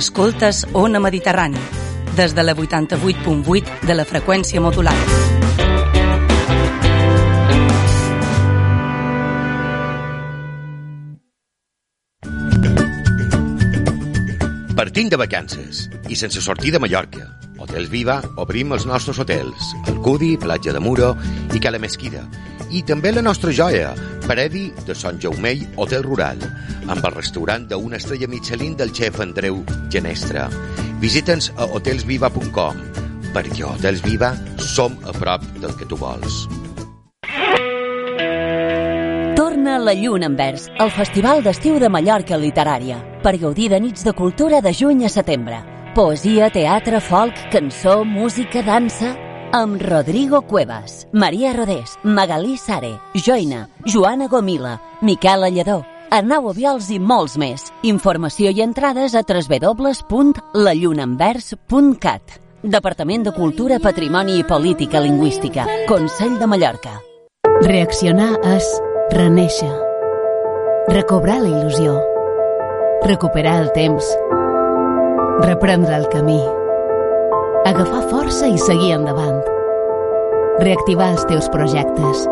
Escoltes Ona Mediterrani, des de la 88.8 de la freqüència modulada. Partint de vacances i sense sortir de Mallorca. Hotels Viva obrim els nostres hotels, el Cudi, Platja de Muro i Cala Mesquida. I també la nostra joia, Predi de Sant Jaumell Hotel Rural, amb el restaurant d'una estrella Michelin del xef Andreu Genestra. Visita'ns a hotelsviva.com, perquè a Hotels Viva som a prop del que tu vols. Torna la Lluna en Vers, el Festival d'Estiu de Mallorca Literària, per gaudir de nits de cultura de juny a setembre. Poesia, teatre, folk, cançó, música, dansa... Amb Rodrigo Cuevas, Maria Rodés, Magalí Sare, Joina, Joana Gomila, Miquel Alledó, Arnau Obiols i molts més. Informació i entrades a www.llunanvers.cat. Departament de Cultura, Patrimoni i Política Lingüística. Consell de Mallorca. Reaccionar és renéixer. Recobrar la il·lusió. Recuperar el temps. Reprendre el camí. Agafar força i seguir endavant. Reactivar els teus projectes.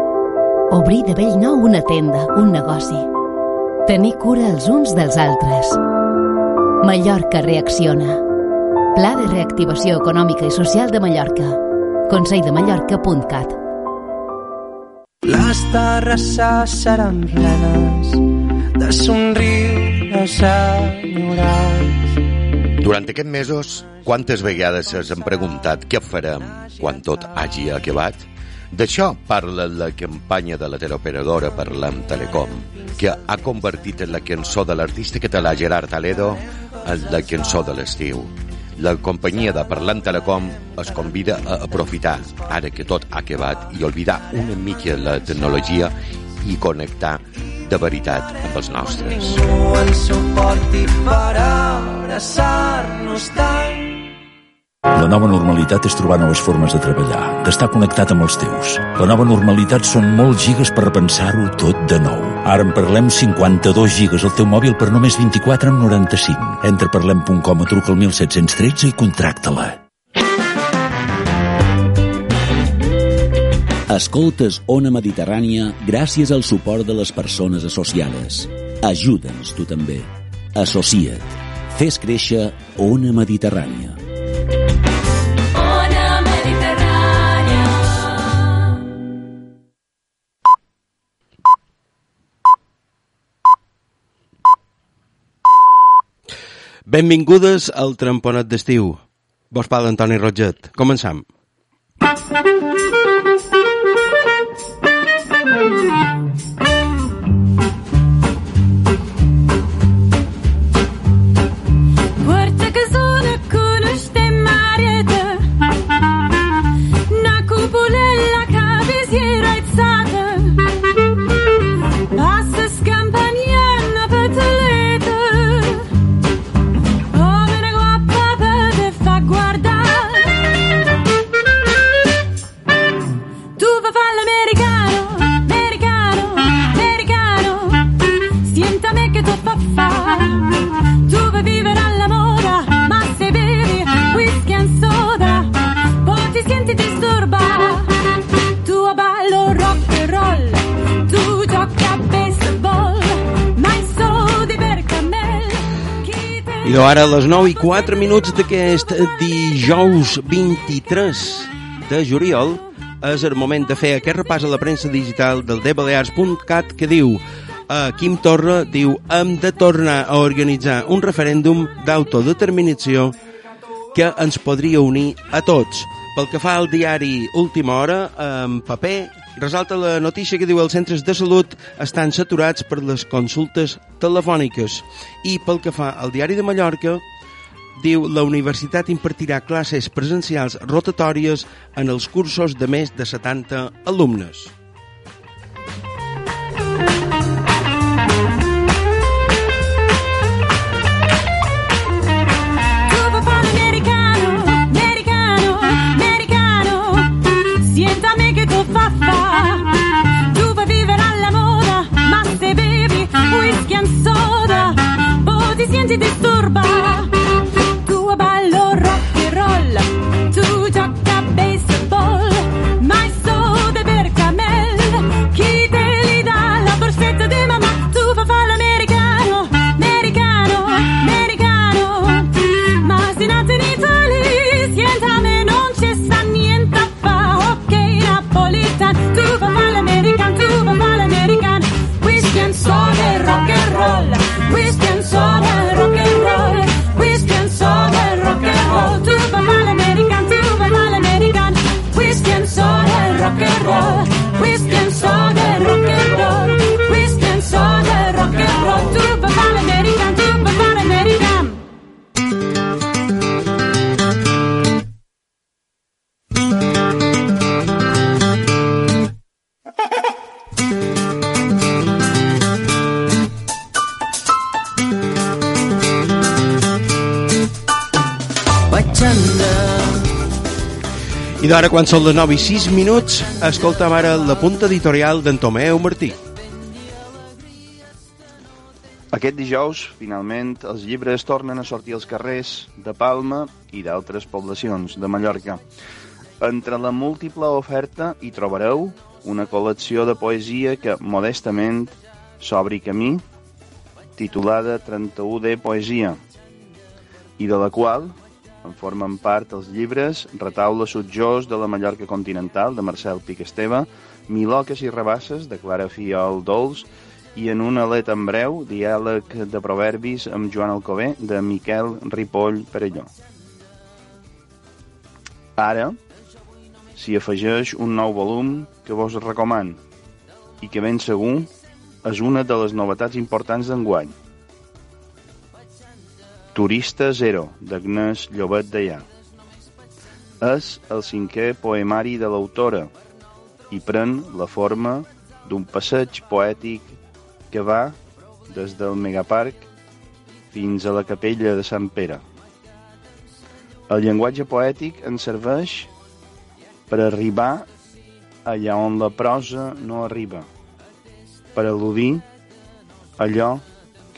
Obrir de vell nou una tenda, un negoci. Tenir cura els uns dels altres. Mallorca reacciona. Pla de reactivació econòmica i social de Mallorca. conselldemallorca.cat Les terrasses seran plenes de somriures enyorats. Durant aquests mesos, quantes vegades s'han preguntat què farem quan tot hagi acabat? D'això parla la campanya de la teleoperadora Parlam Telecom, que ha convertit en la cançó de l'artista català Gerard Aledo en la cançó de l'estiu. La companyia de Parlant Telecom es convida a aprofitar, ara que tot ha acabat, i oblidar una mica la tecnologia i connectar de veritat amb els nostres. Ningú ens suporti per abraçar-nos tant. La nova normalitat és trobar noves formes de treballar, d'estar connectat amb els teus. La nova normalitat són molts gigas per repensar-ho tot de nou. Ara en parlem 52 gigas al teu mòbil per només 24,95. Entra a parlem.com o truca al 1713 i contracta-la. Escoltes Ona Mediterrània gràcies al suport de les persones associades. Ajuda'ns tu també. Associa't. Fes créixer Ona Mediterrània. Benvingudes al Tramponet d'estiu. Vos parla Antoni Roget. Començam. Guarda ara a les 9 i 4 minuts d'aquest dijous 23 de juliol és el moment de fer aquest repàs a la premsa digital del dbalears.cat que diu a Quim Torra diu hem de tornar a organitzar un referèndum d'autodeterminació que ens podria unir a tots. Pel que fa al diari Última Hora, en paper Resalta la notícia que diu els centres de salut estan saturats per les consultes telefòniques. I pel que fa al diari de Mallorca, diu la universitat impartirà classes presencials rotatòries en els cursos de més de 70 alumnes. de I d'ara, quan són les 9 i 6 minuts, escolta'm ara la punta editorial d'en Tomeu Martí. Aquest dijous, finalment, els llibres tornen a sortir als carrers de Palma i d'altres poblacions de Mallorca. Entre la múltiple oferta hi trobareu una col·lecció de poesia que, modestament, s'obri camí, titulada 31D Poesia, i de la qual en formen part els llibres Retaule sutjós de la Mallorca continental, de Marcel Piquesteva, Miloques i rebasses, de Clara Fiol Dols, i en un alet en breu, diàleg de proverbis amb Joan Alcover, de Miquel Ripoll Perelló. Ara s'hi afegeix un nou volum que vos recoman i que ben segur és una de les novetats importants d'enguany. Turista Zero, d'Agnès Llobet Deià. És el cinquè poemari de l'autora i pren la forma d'un passeig poètic que va des del Megaparc fins a la capella de Sant Pere. El llenguatge poètic ens serveix per arribar allà on la prosa no arriba, per al·ludir allò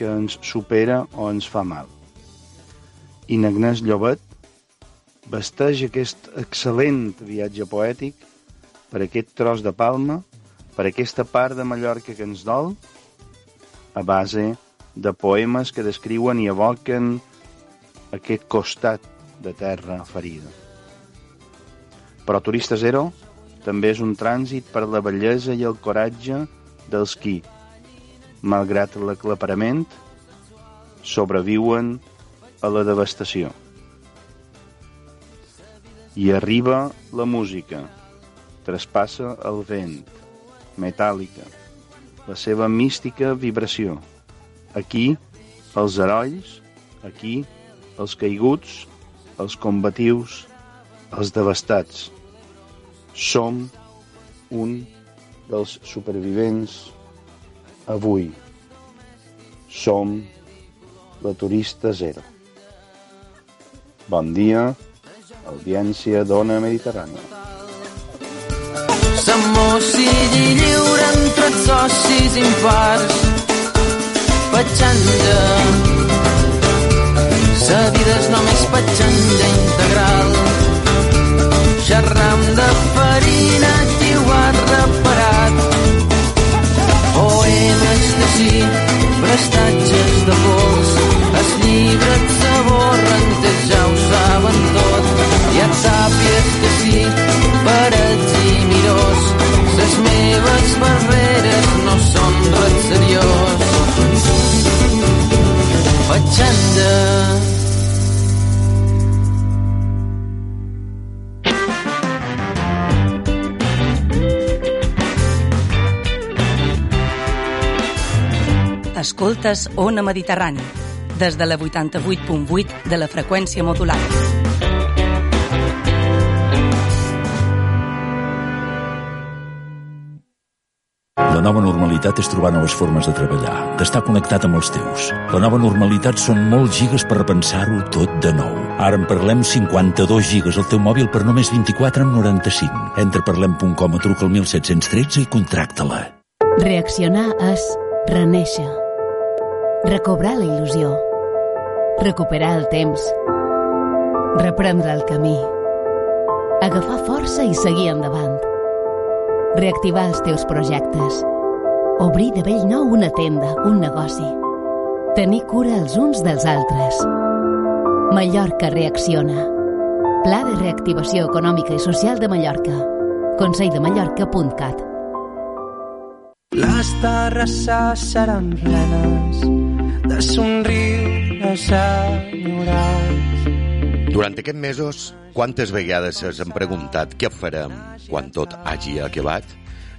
que ens supera o ens fa mal. I n'Agnès Llobet vesteix aquest excel·lent viatge poètic per aquest tros de palma, per aquesta part de Mallorca que ens dol, a base de poemes que descriuen i evoquen aquest costat de terra ferida. Però Turista Zero també és un trànsit per la bellesa i el coratge dels qui, malgrat l'aclaparament, sobreviuen a la devastació. I arriba la música, traspassa el vent, metàl·lica, la seva mística vibració. Aquí, els herois, aquí, els caiguts, els combatius, els devastats. Som un dels supervivents avui. Som la turista zero. Bon dia, audiència d'Ona Mediterrània. S'emmossigui lliure entre els socis impars. Petxanja. Sa vida és només petxanja integral. Xerram de farina, qui ho ha reparat. Poemes de sí, prestatges de pols. Els llibres s'avorren, saben tot. I et sàpies que sí, parets i mirós les meves barreres no són res seriós. Patxanda Escoltes Ona Mediterrani des de la 88.8 de la freqüència modulada. La nova normalitat és trobar noves formes de treballar, d'estar connectat amb els teus. La nova normalitat són molts gigas per repensar-ho tot de nou. Ara en parlem 52 gigas al teu mòbil per només 24 amb 95. Entra a parlem.com o truca al 1713 i contracta-la. Reaccionar és renéixer. Recobrar la il·lusió. Recuperar el temps. Reprendre el camí. Agafar força i seguir endavant. Reactivar els teus projectes. Obrir de vell nou una tenda, un negoci. Tenir cura els uns dels altres. Mallorca reacciona. Pla de reactivació econòmica i social de Mallorca. Conselldemallorca.cat Les terrasses seran plenes de somriures Durant aquests mesos, quantes vegades s'han preguntat què farem quan tot hagi acabat?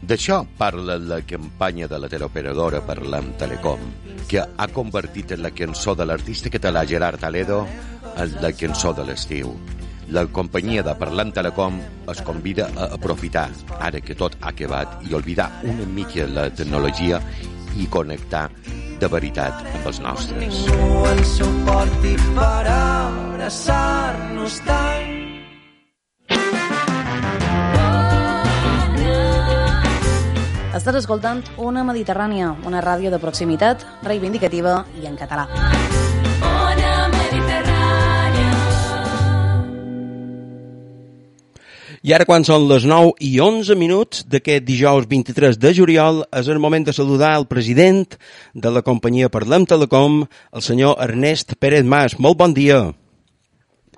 D'això parla la campanya de la teleoperadora Parlam Telecom, que ha convertit la cançó de l'artista català Gerard Aledo en la cançó de l'estiu. La companyia de Parlant Telecom es convida a aprofitar, ara que tot ha acabat, i oblidar una mica la tecnologia i connectar de veritat amb els nostres. Ningú ens suporti per abraçar-nos tant. Estàs escoltant una Mediterrània, una ràdio de proximitat, reivindicativa i en català. I ara, quan són les 9 i 11 minuts d'aquest dijous 23 de juliol, és el moment de saludar el president de la companyia Parlem Telecom, el senyor Ernest Pérez Mas. Molt bon dia.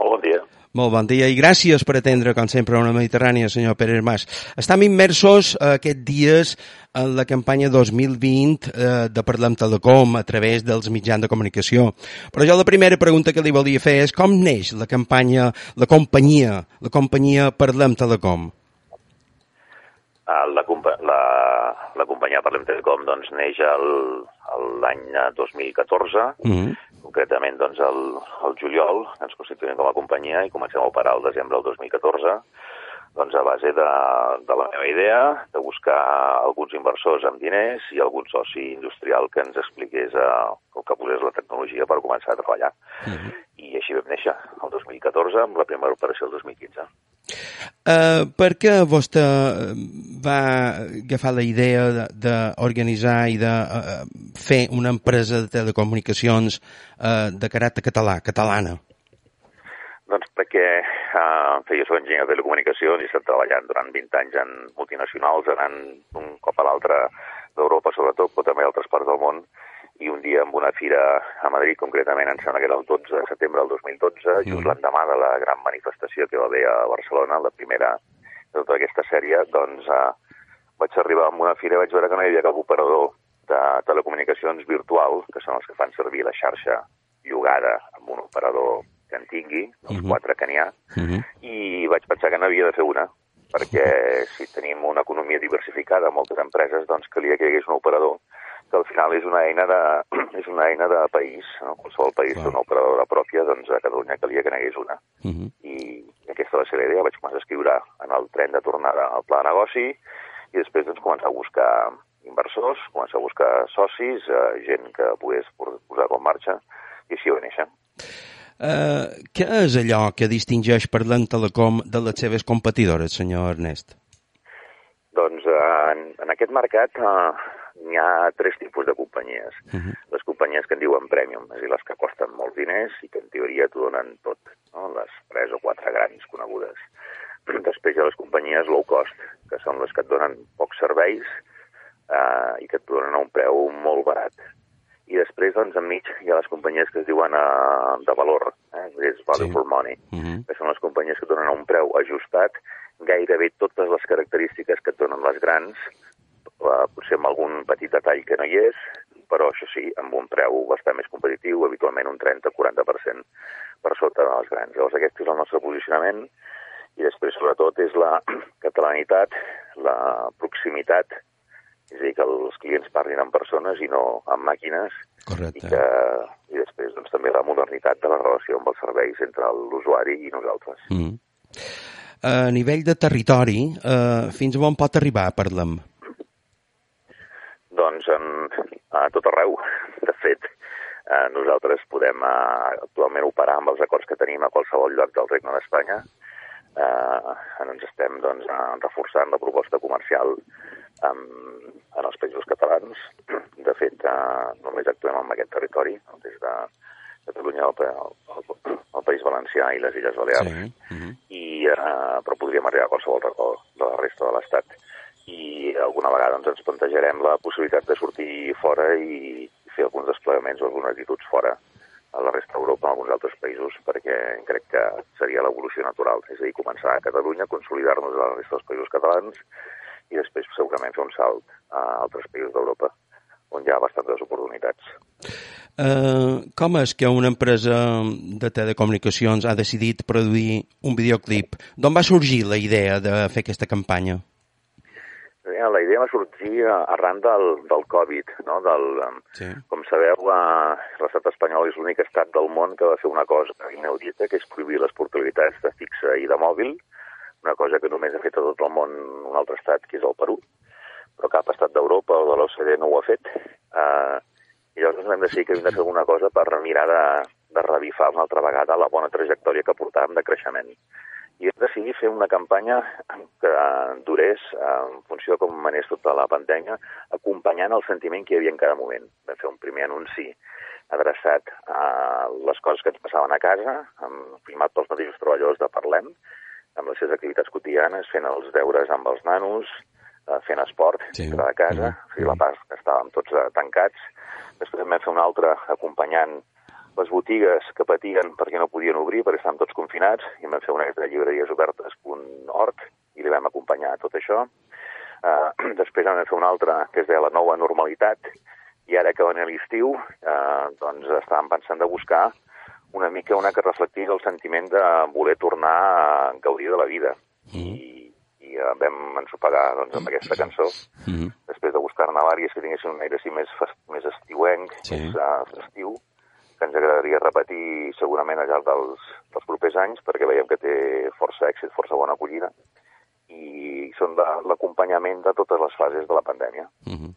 Molt bon dia. Molt bon dia i gràcies per atendre, com sempre, una Mediterrània, senyor Pérez Mas. Estem immersos eh, aquests dies en la campanya 2020 eh, de Parlem Telecom a través dels mitjans de comunicació. Però jo la primera pregunta que li volia fer és com neix la campanya, la companyia, la companyia Parlem Telecom? Ah, La, la, la companyia Parlem Telecom doncs, neix l'any 2014, Mm -hmm. Concretament doncs, el, el juliol, ens constituïm com a companyia i comencem a operar el desembre del 2014, doncs a base de, de la meva idea de buscar alguns inversors amb diners i algun soci industrial que ens expliqués eh, el que posés la tecnologia per començar a treballar. I així vam néixer, el 2014, amb la primera operació el 2015. Uh, per què vostè eh, va agafar la idea de- d'organitzar i de uh, fer una empresa de telecomunicacions uh, de caràcter català, catalana? Doncs perquè uh, jo soc enginyer de telecomunicacions i he estat treballant durant 20 anys en multinacionals, anant un cop a l'altre d'Europa sobretot, però també a altres parts del món, i un dia en una fira a Madrid, concretament em sembla que era el 12 de setembre del 2012, just l'endemà de la gran manifestació que va haver a Barcelona, la primera de tota aquesta sèrie, doncs uh, vaig arribar a una fira i vaig veure que no hi havia cap operador de telecomunicacions virtual, que són els que fan servir la xarxa llogada amb un operador que en tingui, els Mhm. quatre que n'hi ha, Mhm. i vaig pensar que n'havia de fer una, perquè si tenim una economia diversificada, moltes empreses, doncs calia que hi hagués un operador que al final és una eina de, és una eina de país, no? qualsevol país té una operadora pròpia, doncs a Catalunya calia que n'hi hagués una. Mhm. I aquesta va ser la idea, vaig començar a escriure en el tren de tornada al pla de negoci i després doncs, començar a buscar inversors, començar a buscar socis, eh, gent que pogués posar-ho en marxa, i així va néixer. Uh, què és allò que distingeix Parlant Telecom de les seves competidores, senyor Ernest? Doncs eh, en, en aquest mercat eh, n'hi ha tres tipus de companyies. Mhm. Les companyies que en diuen premium, és a dir, les que costen molts diners i que en teoria t'ho donen tot, no? les tres o quatre grans conegudes. Després hi ha les companyies low cost, que són les que et donen pocs serveis eh, i que et donen a un preu molt barat. I després, doncs, enmig hi ha les companyies que es diuen eh, de valor, eh? és value Sí. for money, Mhm. que són les companyies que donen a un preu ajustat gairebé totes les característiques que et donen les grans, eh, potser amb algun petit detall que no hi és, però això sí, amb un preu bastant més competitiu, habitualment un 30-40% per sota de les grans. Llavors aquest és el nostre posicionament i després sobretot és la catalanitat, la proximitat és a dir, que els clients parlin amb persones i no amb màquines, Correcte. i, que, i després doncs, també la modernitat de la relació amb els serveis entre l'usuari i nosaltres. Mm. A nivell de territori, eh, fins on pot arribar, parlem? Doncs en, a tot arreu, de fet. Eh, nosaltres podem eh, actualment operar amb els acords que tenim a qualsevol lloc del Regne d'Espanya. Eh, ens estem doncs, reforçant la proposta comercial amb, en els països catalans. De fet, eh, només actuem en aquest territori, des de Catalunya, el, el, el País Valencià i les Illes Balears. Sí. Mm -hmm. I, eh, però podríem arribar a qualsevol racó de la resta de l'Estat. I alguna vegada doncs, ens plantejarem la possibilitat de sortir fora i fer alguns desplegaments o algunes actituds fora a la resta d'Europa, a alguns altres països, perquè crec que seria l'evolució natural. És a dir, començar a Catalunya, consolidar-nos a la resta dels països catalans i després segurament fer un salt a altres països d'Europa on hi ha bastantes oportunitats. Uh, com és que una empresa de telecomunicacions ha decidit produir un videoclip? D'on va sorgir la idea de fer aquesta campanya? Bé, la idea va sorgir arran del, del Covid, no? del, sí. com sabeu, uh, l'estat espanyol és l'únic estat del món que va fer una cosa inaudita, que és prohibir les portabilitats de fixa i de mòbil, una cosa que només ha fet a tot el món un altre estat, que és el Perú, però cap estat d'Europa o de l'OCDE no ho ha fet. Uh, I llavors vam decidir que havíem de fer alguna cosa per mirar de, de revifar una altra vegada la bona trajectòria que portàvem de creixement. I vam decidir fer una campanya que durés, en funció de com anés tota la pandèmia, acompanyant el sentiment que hi havia en cada moment. Vam fer un primer anunci adreçat a les coses que ens passaven a casa, filmat pels mateixos treballadors de Parlem, amb les seves activitats quotidianes, fent els deures amb els nanos, fent esport sí. de casa, mm -hmm. o sigui, la part que estàvem tots tancats. Després vam fer un altre acompanyant les botigues que patien perquè no podien obrir, perquè estaven tots confinats, i vam fer una de llibreriesobertes.org i li vam acompanyar tot això. Uh, després vam fer una altra que es deia la nova normalitat, i ara que venia l'estiu, uh, doncs estàvem pensant de buscar una mica una que reflectís el sentiment de voler tornar a gaudir de la vida. Mm. I, i uh, vam ensopegar doncs, amb aquesta cançó, mm després de buscar-ne vàries que tinguessin un aire així més, més estiuenc, sí. més uh, festiu, que ens agradaria repetir segurament al llarg dels, dels propers anys, perquè veiem que té força èxit, força bona acollida, i són l'acompanyament de totes les fases de la pandèmia. Mm -hmm.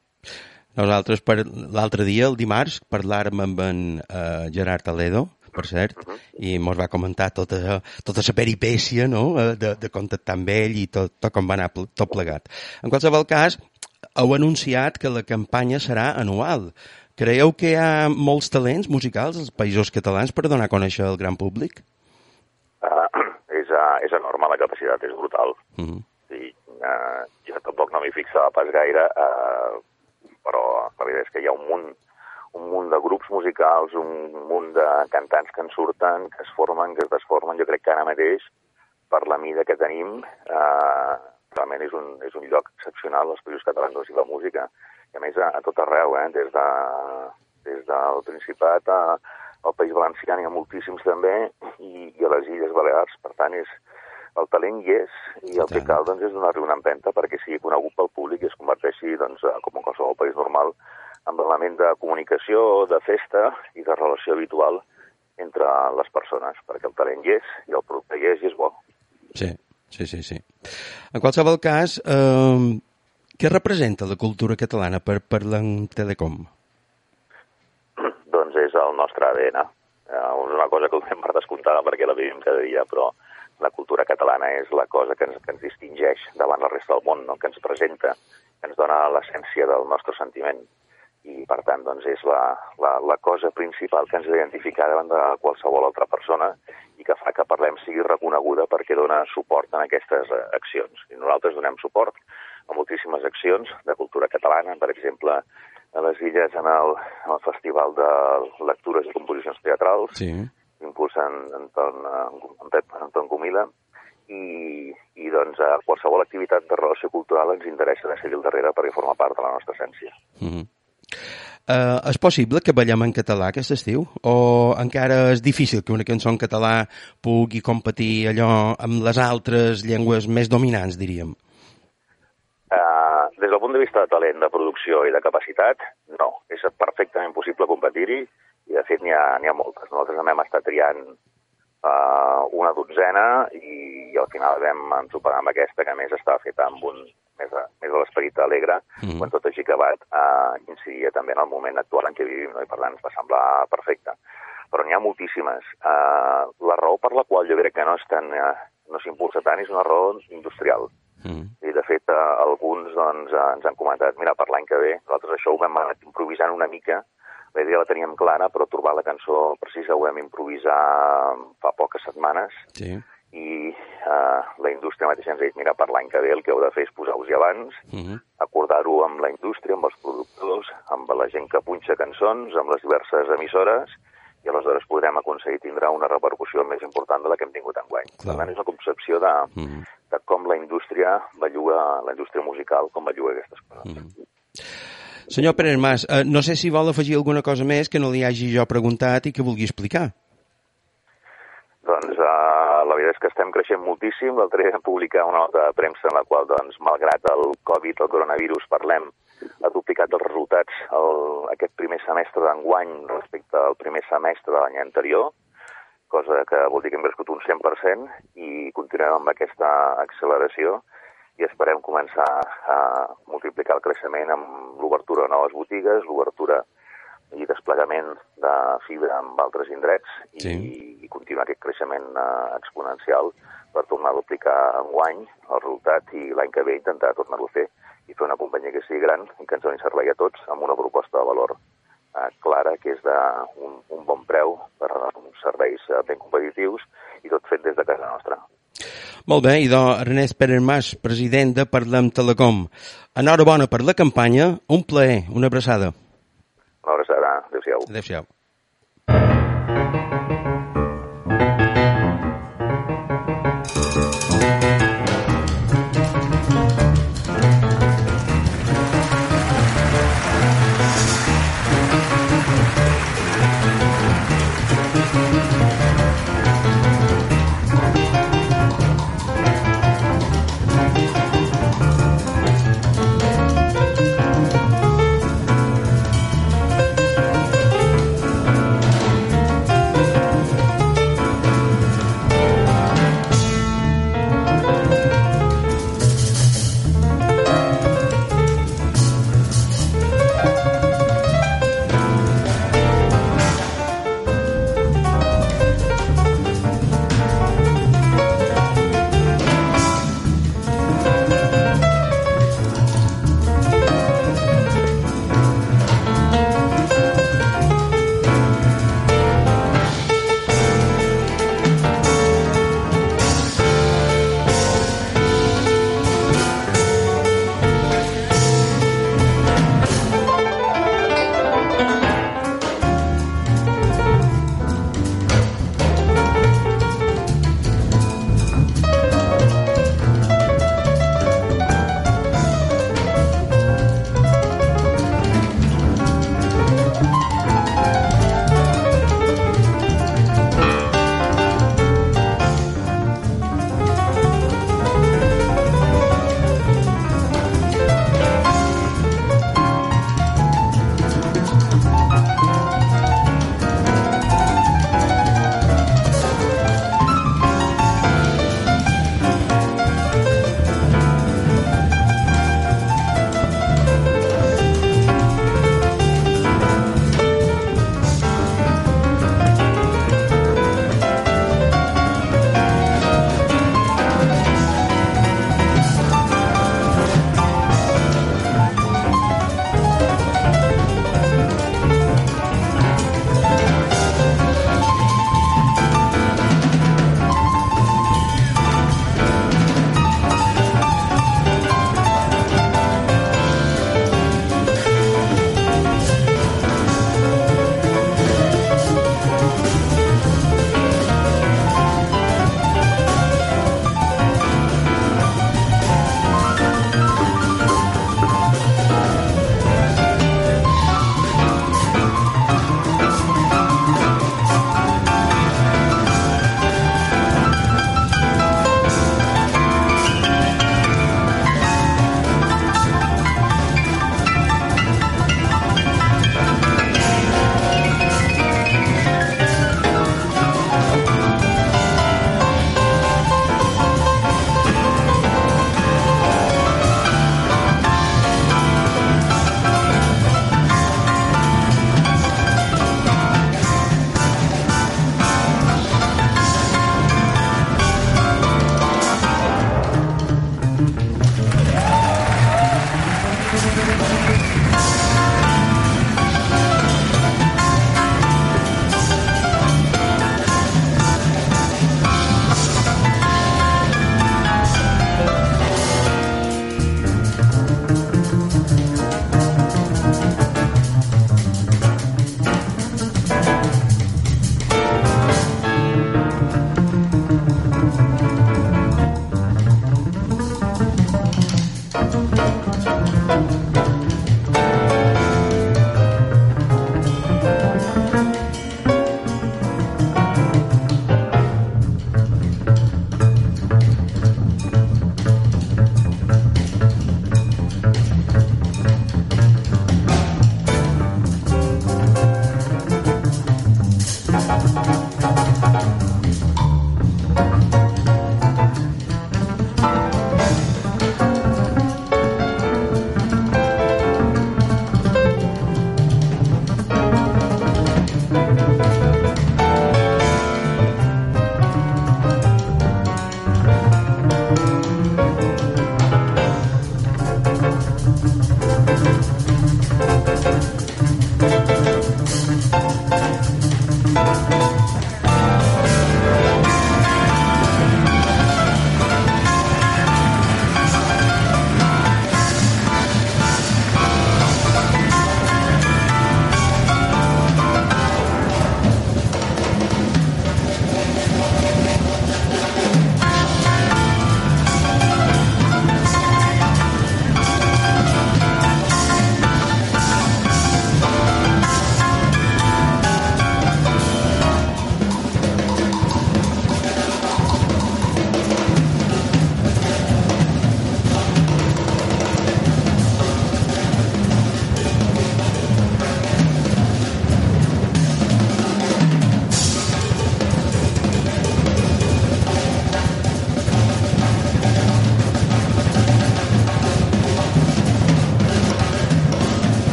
Nosaltres, per l'altre dia, el dimarts, parlàrem amb en uh, Gerard Aledo, per cert, uh -huh. i mos va comentar tota, tota la peripècia no? de, de contactar amb ell i tot, tot com va anar tot plegat. En qualsevol cas, heu anunciat que la campanya serà anual. Creieu que hi ha molts talents musicals als països catalans per donar a conèixer al gran públic? Uh, és, uh, és enorme, la capacitat és brutal. Uh -huh. sí, uh, jo tampoc no m'hi fixava pas gaire, uh, però la veritat és que hi ha un munt un munt de grups musicals, un munt de cantants que en surten, que es formen, que es desformen. Jo crec que ara mateix, per la mida que tenim, eh, realment és un, és un lloc excepcional als països catalans i la música. I a més, a, a tot arreu, eh, des, de, des del Principat a, al País Valencià n'hi ha moltíssims també, i, i a les Illes Balears. Per tant, és, el talent hi és, i el que cal doncs, és donar-li una empenta perquè sigui conegut pel públic i es converteixi, doncs, com en qualsevol país normal, amb l'element de comunicació, de festa i de relació habitual entre les persones, perquè el talent hi és i el producte hi és i és bo. Sí, sí, sí. sí. En qualsevol cas, eh, què representa la cultura catalana per, per l'Telecom? doncs és el nostre ADN. Eh, és una cosa que ho fem per descomptada perquè la vivim cada dia, però la cultura catalana és la cosa que ens, que ens distingeix davant la resta del món, no? que ens presenta, que ens dona l'essència del nostre sentiment i per tant doncs, és la, la, la cosa principal que ens identifica davant de qualsevol altra persona i que fa que parlem sigui reconeguda perquè dona suport en aquestes accions. I nosaltres donem suport a moltíssimes accions de cultura catalana, per exemple, a les illes en el, en el Festival de Lectures i Composicions Teatrals, sí. impulsen Anton, en Pep Anton Comila, i, i doncs a qualsevol activitat de relació cultural ens interessa de seguir al darrere perquè forma part de la nostra essència. Mm -hmm. Uh, és possible que ballem en català aquest estiu? O encara és difícil que una cançó en català pugui competir allò amb les altres llengües més dominants, diríem? Uh, des del punt de de vista de talent, de producció i de capacitat, no. És perfectament possible competir-hi i, de fet, n'hi ha, ha moltes. Nosaltres també hem estat triant uh, una dotzena i, i al final vam ensopegar amb aquesta, que més estava feta amb un més a, més a l'esperit alegre, mm. quan tot així acabat uh, incidia també en el moment actual en què vivim, no? i per tant ens va semblar perfecte. Però n'hi ha moltíssimes. Uh, la raó per la qual jo crec que no és tan, uh, no s'impulsa tant és una raó industrial. Mm. De eh, alguns doncs, eh, ens han comentat, mira, per l'any que ve, nosaltres això ho vam anar improvisant una mica, la idea la teníem clara, però trobar la cançó precisa ho vam improvisar fa poques setmanes. Sí. I eh, la indústria mateixa ens ha dit, mira, per l'any que ve el que heu de fer és posar-vos-hi abans, Mm -hmm. acordar-ho amb la indústria, amb els productors, amb la gent que punxa cançons, amb les diverses emissores, i aleshores podrem aconseguir tindre una repercussió més important de la que hem tingut enguany. Clar. Per tant, és una concepció de, Mm -hmm. de com la indústria belluga, la indústria musical, com belluga aquestes coses. Mm -hmm. Senyor Pérez Mas, eh, no sé si vol afegir alguna cosa més que no li hagi jo preguntat i que vulgui explicar. Doncs uh, la veritat és que estem creixent moltíssim. L'altre dia vam publicar una nota de premsa en la qual, doncs, malgrat el Covid, el coronavirus, parlem, ha duplicat els resultats el, aquest primer semestre d'enguany respecte al primer semestre de l'any anterior, cosa que vol dir que hem crescut un 100% i continuem amb aquesta acceleració i esperem començar a multiplicar el creixement amb l'obertura de noves botigues, l'obertura i desplegament de fibra en altres indrets i, Sí. i continuar aquest creixement eh, exponencial per tornar a duplicar enguany el resultat i l'any que ve intentar tornar-lo a fer i fer una companyia que sigui gran i que ens doni servei a tots amb una proposta de valor eh, clara, que és d'un un bon preu per uns serveis eh, ben competitius i tot fet des de casa nostra. Molt bé, idò, Ernest Pérez Mas, president de Parlem Telecom. Enhorabona per la campanya, un plaer, una abraçada. Una abraçada, adéu-siau. Adéu-siau.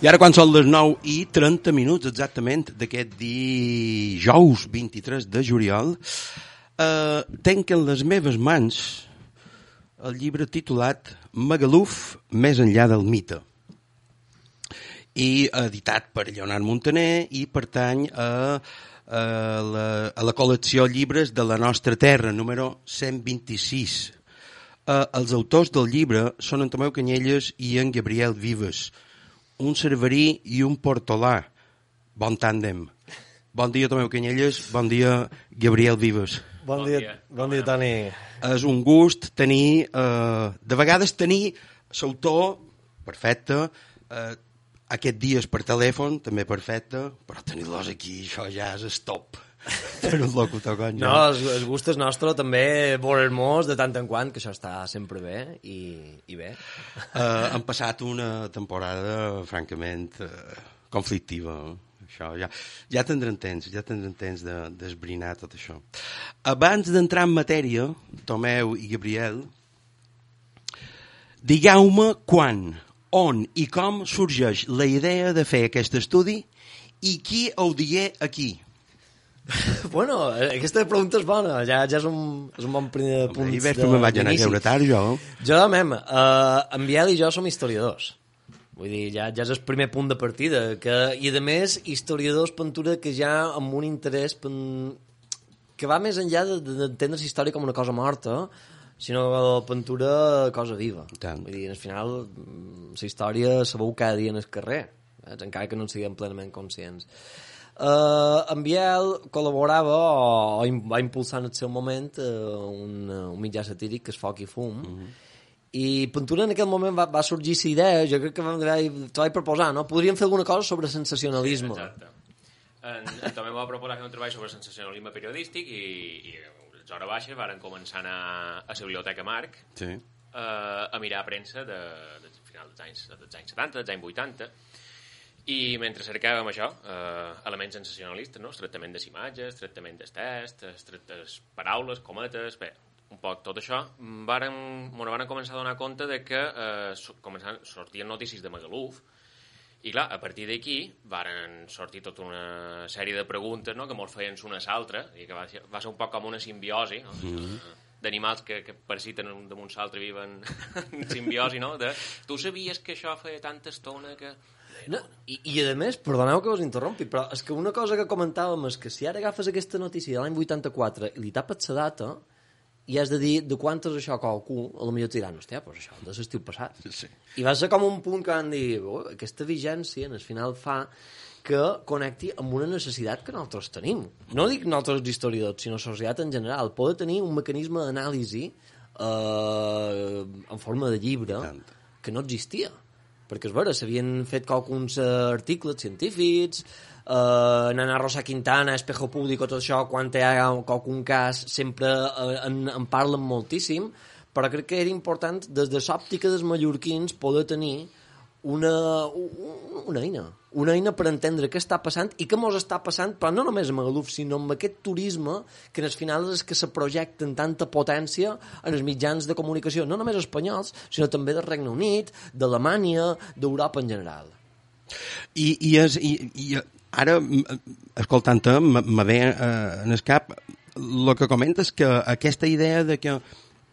I ara quan són les 9 i 30 minuts exactament d'aquest dijous 23 de juliol, eh, tenquen les meves mans el llibre titulat Magaluf, més enllà del mite i editat per Leonard Montaner i pertany a, a, la, a la col·lecció Llibres de la nostra terra, número 126. Eh, els autors del llibre són Antomeu Canyelles i en Gabriel Vives, un cerverí i un portolà. Bon tàndem. Bon dia, Tomeu Canyelles. Bon dia, Gabriel Vives. Bon, dia, bon dia, Toni. És un gust tenir... Eh, de vegades tenir l'autor perfecte, eh, aquest dies per telèfon, també perfecte, però tenir-los aquí, això ja és stop. Per un locutor jo. No, el, el gust és nostre també veure-nos de tant en quant, que això està sempre bé i, i bé. Uh, han passat una temporada, francament, uh, conflictiva. eh? Això, ja, ja tindrem temps, ja tindrem temps de- d'esbrinar de, tot això. Abans d'entrar en matèria, Tomeu i Gabriel, digueu-me quan, on i com sorgeix la idea de fer aquest estudi i qui ho digué aquí. bueno, aquesta pregunta és bona, ja, ja és, un, és un bon primer punt I veig que me'n vaig anar a veure tard, jo. Jo, mem, uh, en Biel i jo som historiadors. Vull dir, ja, ja és el primer punt de partida. Que, I, a més, historiadors pintura que ja amb un interès pen... que va més enllà de- de- d'entendre la història com una cosa morta, sinó la pintura cosa viva. Tant. Vull dir, al final, la història se veu cada dia en el carrer, eh? encara que no en siguem plenament conscients. Uh, en Biel col·laborava o, o va impulsar en el seu moment uh, un, uh, un mitjà satíric que és Foc i Fum i Pintura en aquell moment va, va sorgir la idea jo crec que vam, t'ho vaig proposar no? podríem fer alguna cosa sobre sensacionalisme Exacte. En, en també va proposar fer un treball sobre sensacionalisme periodístic i, i a hora baixa varen començar a anar a la biblioteca Marc Sí. eh, a mirar premsa de, de final dels anys, dels anys 70, dels anys 80, i mentre cercàvem això, eh, elements sensacionalistes, no? el tractament de les imatges, el tractament dels tests, les tractes paraules, cometes, bé, un poc tot això, mm, varen, bueno, varen començar a donar compte de que eh, so- començaven, sortien notícies de Magaluf, i clar, a partir d'aquí varen sortir tota una sèrie de preguntes no? que molts feien una a l'altra i que va ser, va ser un poc com una simbiosi no? Mhm. d'animals que, que parasiten un damunt l'altre i viven en simbiosi, no? De, tu sabies que això feia tanta estona que... no, i, i a més, perdoneu que us interrompi però és que una cosa que comentàvem és que si ara agafes aquesta notícia de l'any 84 i li tapes la data i has de dir de quant és això qualcú, a lo millor diran, hòstia, doncs això de l'estiu passat. Sí. I va ser com un punt que van dir, oh, aquesta vigència en el final fa que connecti amb una necessitat que nosaltres tenim. No dic nosaltres els historiadors, sinó la societat en general. Poder tenir un mecanisme d'anàlisi eh, en forma de llibre que no existia. Perquè, és vera, s'havien fet alguns eh, articles científics, eh, Nana Rosa Quintana, Espejo Público, tot això, quan hi ha algun cas, sempre eh, en, en parlen moltíssim, però crec que era important, des de l'òptica dels mallorquins, poder tenir una, un- una eina, una eina per entendre què està passant i què mos està passant, però no només a Magaluf, sinó amb aquest turisme que en el final és que se projecta en tanta potència en els mitjans de comunicació, no només espanyols, sinó també del Regne Unit, d'Alemanya, d'Europa en general. I, i, és, i, i ara, escoltant-te, m- me ve eh, en el cap el que comentes que aquesta idea de que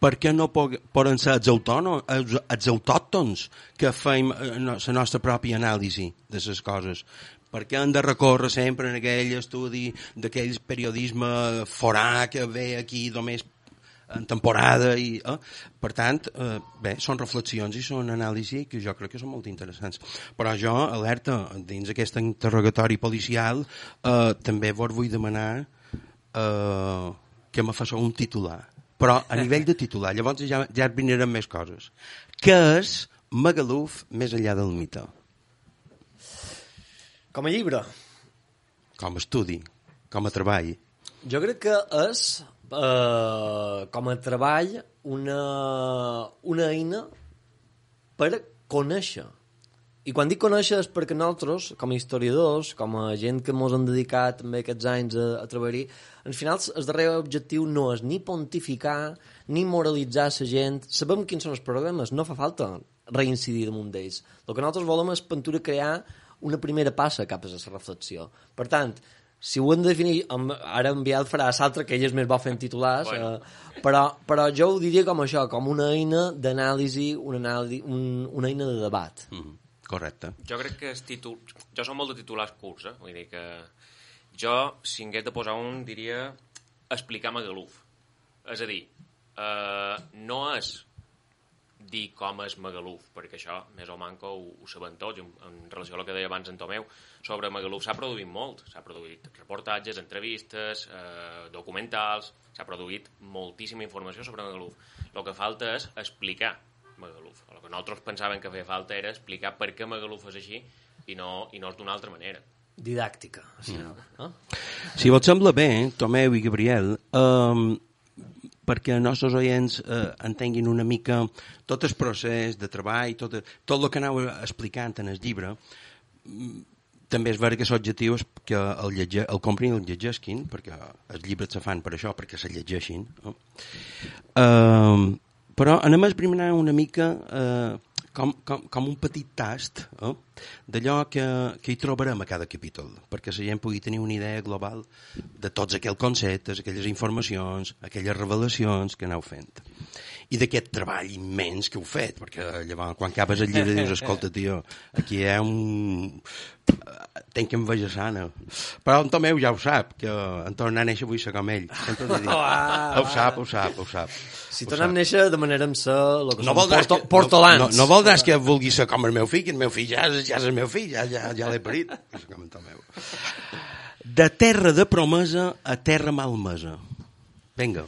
per què no po- poden ser els, autònoms, els, els autòctons que fem eh, la nostra pròpia anàlisi de les coses? Per què han de recórrer sempre en aquell estudi d'aquell periodisme forà que ve aquí només en temporada i, eh? per tant, eh, bé, són reflexions i són anàlisi que jo crec que són molt interessants. Però jo, alerta, dins aquest interrogatori policial, eh, també vos vull demanar eh, que me faci un titular. Però a nivell de titular, llavors ja, ja vindran més coses. Què és Magaluf més enllà del mite? Com a llibre? Com a estudi, com a treball. Jo crec que és, eh, com a treball, una, una eina per conèixer. I quan dic conèixer és perquè nosaltres, com a historiadors, com a gent que ens hem dedicat també aquests anys a, a treballar, al final el darrer objectiu no és ni pontificar, ni moralitzar la gent. Sabem quins són els problemes, no fa falta reincidir damunt d'ells. El que nosaltres volem és pintura crear una primera passa cap a la reflexió. Per tant, si ho hem de definir, ara en Biel farà l'altre, que ell és més bo fent titulars, Bueno. eh, però, però jo ho diria com això, com una eina d'anàlisi, una, anàlisi, un, una eina de debat. Mm -hmm. Correcte. Jo crec que és títol... Jo som molt de titulars curts, eh? Vull dir que jo, si hagués de posar un, diria explicar Magaluf. És a dir, eh, no és dir com és Magaluf, perquè això, més o manco, ho, ho sabem tots, en, en relació a el que deia abans en Tomeu, sobre Magaluf s'ha produït molt, s'ha produït reportatges, entrevistes, eh, documentals, s'ha produït moltíssima informació sobre Magaluf. El que falta és explicar Magaluf. El que nosaltres pensàvem que feia falta era explicar per què Magaluf és així i no, i no és d'una altra manera. Didàctica, final. Mm. Eh? Si vos sembla bé, Tomeu i Gabriel, eh, perquè els nostres oients eh, entenguin una mica tot el procés de treball, tot, tot el que aneu explicant en el llibre, mm, també és vera que l'objectiu és que el, llege, el comprin i el llegesquin, perquè els llibres se fan per això, perquè se llegeixin. No? Eh, però anem a esbrinar una mica eh, com, com, com un petit tast eh, d'allò que, que hi trobarem a cada capítol, perquè la gent pugui tenir una idea global de tots aquells conceptes, aquelles informacions, aquelles revelacions que aneu fent. I d'aquest treball immens que heu fet, perquè llavors, quan acabes el llibre dius, escolta, tio, aquí hi ha un... Tenc enveja sana. Però en Tomeu ja ho sap, que en tornar a néixer vull ser com ell. Sempre li dic, ho sap, ho sap, ho sap. Si Ho tornem a néixer, demanarem ser el que No som porto, que, portolans. No, no voldràs que vulgui ser com el meu fill, que el meu fill ja, és- ja és el meu fill, ja, ja, ja l'he parit. Com el meu. De terra de promesa a terra malmesa. Vinga.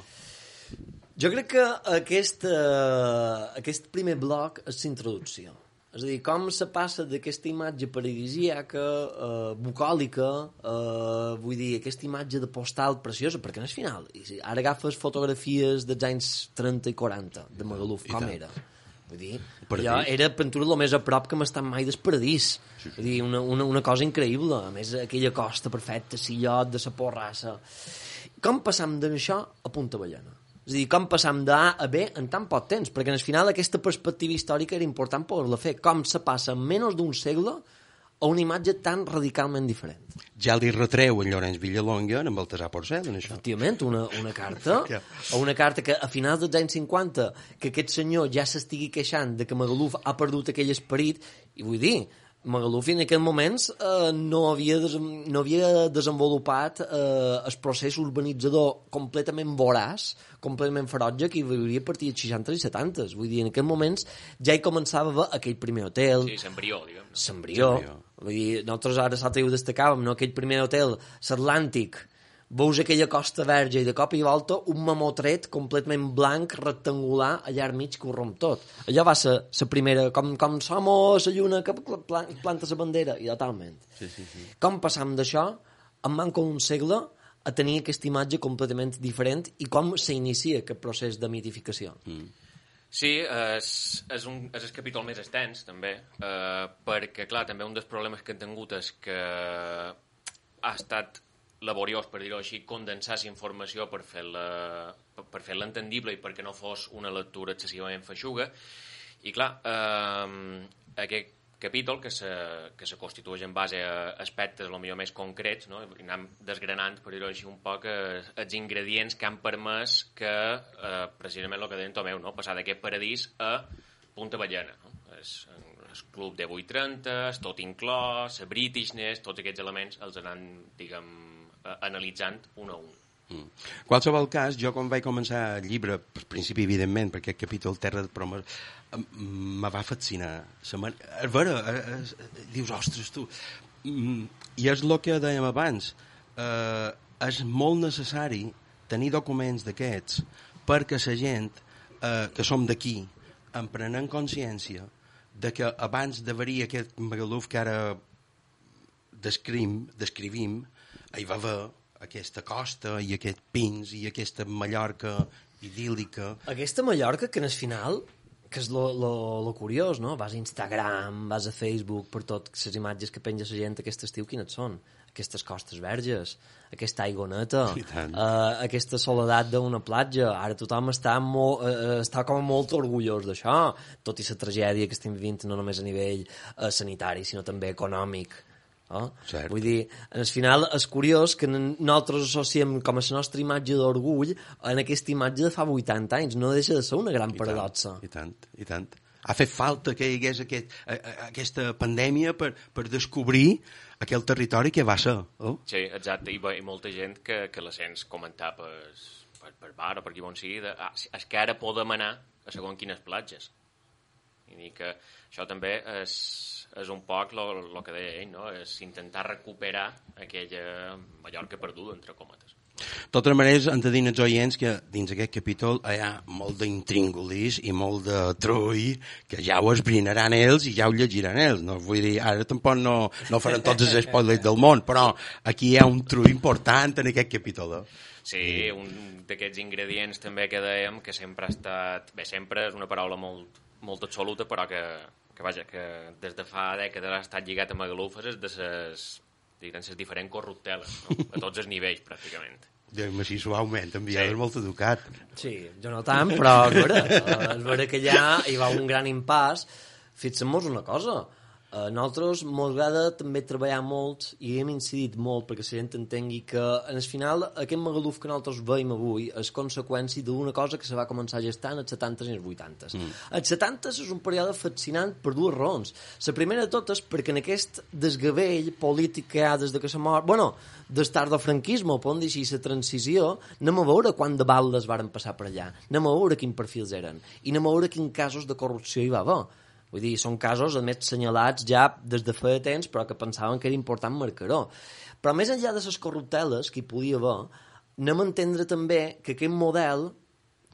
Jo crec que aquest, eh, aquest primer bloc és l'introducció. És a dir, com se passa d'aquesta imatge paradisíaca, eh, bucòlica, eh, vull dir, aquesta imatge de postal preciosa, perquè no és final. I si ara agafes fotografies dels anys 30 i 40 de Magaluf, com era? Vull dir, Paradís. allò era pintura el més a prop que hem estat mai del paradís. Sí, sí. Vull dir, una, una, una cosa increïble. A més, aquella costa perfecta, sillot de sa porrassa. Com passam d'això a Punta Ballena? És a dir, com passam d'A a B en tan poc temps? Perquè al final aquesta perspectiva històrica era important poder-la fer. Com se passa en menys d'un segle a una imatge tan radicalment diferent. Ja li retreu en Llorenç Villalonga amb Baltasar Porcel, en això. Efectivament, una, una carta, o una carta que a finals dels anys 50, que aquest senyor ja s'estigui queixant de que Magaluf ha perdut aquell esperit, i vull dir, Magaluf en aquells moments eh, no, havia des, no havia desenvolupat eh, el procés urbanitzador completament voraç, completament ferotge que hi hauria a partir dels 60 i 70. Vull dir, en aquells moments ja hi començava a haver aquell primer hotel, Sí, s'embrió, diguem. No? S'embrió. Vull dir, nosaltres ara l'altre dia ho destacàvem, no? aquell primer hotel, l'Atlàntic, veus aquella costa verge i de cop i volta un mamotret completament blanc, rectangular, allà al mig que ho romp tot. Allò va ser la primera, com, com som a la lluna que pla- planta la bandera, i totalment. Sí, sí, sí. Com passam d'això, en manca un segle, a tenir aquesta imatge completament diferent i com s'inicia aquest procés de mitificació. Mm. Sí, és, és, un, és el capítol més extens, també, eh, perquè, clar, també un dels problemes que hem tingut és que ha estat laboriós, per dir-ho així, condensar informació per fer-la per, fer entendible i perquè no fos una lectura excessivament feixuga. I, clar, eh, aquest capítol que se, que se constitueix en base a aspectes potser més concrets, no? i anem desgranant, per dir-ho així, un poc eh, els ingredients que han permès que, eh, precisament el que deia en Tomeu, no? passar d'aquest paradís a Punta Ballena. No? És, el club de 830, és tot inclòs, la Britishness, tots aquests elements els anem, diguem, analitzant un a un. Mm. qualsevol cas, jo quan vaig començar el llibre, al principi, evidentment, perquè aquest capítol Terra de Promes me va fascinar. Se. És vera, eh, eh, dius, ostres, tu... Mm, I és el que dèiem abans. Eh, és molt necessari tenir documents d'aquests perquè la gent eh, que som d'aquí en prenem consciència de que abans d'haver-hi aquest Magaluf que ara descrim, descrivim, hi va haver aquesta costa i aquest pins i aquesta Mallorca idíl·lica. Aquesta Mallorca, que en el final, que és lo, lo, lo curiós, no? Vas a Instagram, vas a Facebook, per tot les imatges que penja la gent aquest estiu, quines són? Aquestes costes verges, aquesta aigua neta, I tant. uh, aquesta soledat d'una platja. Ara tothom està, molt, uh, està com molt orgullós d'això, tot i la tragèdia que estem vivint no només a nivell uh, sanitari, sinó també econòmic. Oh? Cert. Vull dir, al final és curiós que nosaltres associem com a la nostra imatge d'orgull en aquesta imatge de fa 80 anys. No deixa de ser una gran paradoxa. I tant, i tant. Ha fet falta que hi hagués aquest, a, a, aquesta pandèmia per, per descobrir aquell territori que va ser. Oh? Sí, exacte, i, i molta gent que, que la sents comentar per, per, per bar o per qui bon sigui, de, ah, és que ara podem anar a segons quines platges. I dir que això també és, és un poc el que deia ell, no? és intentar recuperar aquella Mallorca perduda, entre cometes. De totes maneres, hem de dir als oients que dins aquest capítol hi ha molt d'intríngulis i molt de trull que ja ho esbrinaran ells i ja ho llegiran ells. No, vull dir, ara tampoc no, no faran tots els spoilers del món, però aquí hi ha un trull important en aquest capítol. Eh? Sí, un d'aquests ingredients també que dèiem que sempre ha estat... Bé, sempre és una paraula molt, molt absoluta, però que, que, vaja, que des de fa dècades ha estat lligat a Magalufes és de ses, diguem, ses diferents corrupteles, no? a tots els nivells, pràcticament. Digue'm així suaument, en Biel sí. és molt educat. Sí, jo no tant, però és vera, és vera que allà hi va un gran impàs. Fixem-nos una cosa, a nosaltres ens agrada també treballar molt i hem incidit molt perquè la gent entengui que en el final aquest Magaluf que nosaltres veiem avui és conseqüència d'una cosa que se va començar a gestar en els 70 i els 80. Mm. Els 70 és un període fascinant per dues raons. La primera de totes perquè en aquest desgavell polític que hi ha des de que s'ha mort... Bueno, d'estar del franquisme, on dir així, la transició, anem a veure quant de baldes varen passar per allà, anem a veure quins perfils eren, i anem a veure quins casos de corrupció hi va haver Vull dir, són casos, a més, senyalats ja des de fa temps, però que pensaven que era important marcar-ho. Però més enllà de les corrupteles que hi podia haver, anem a entendre també que aquest model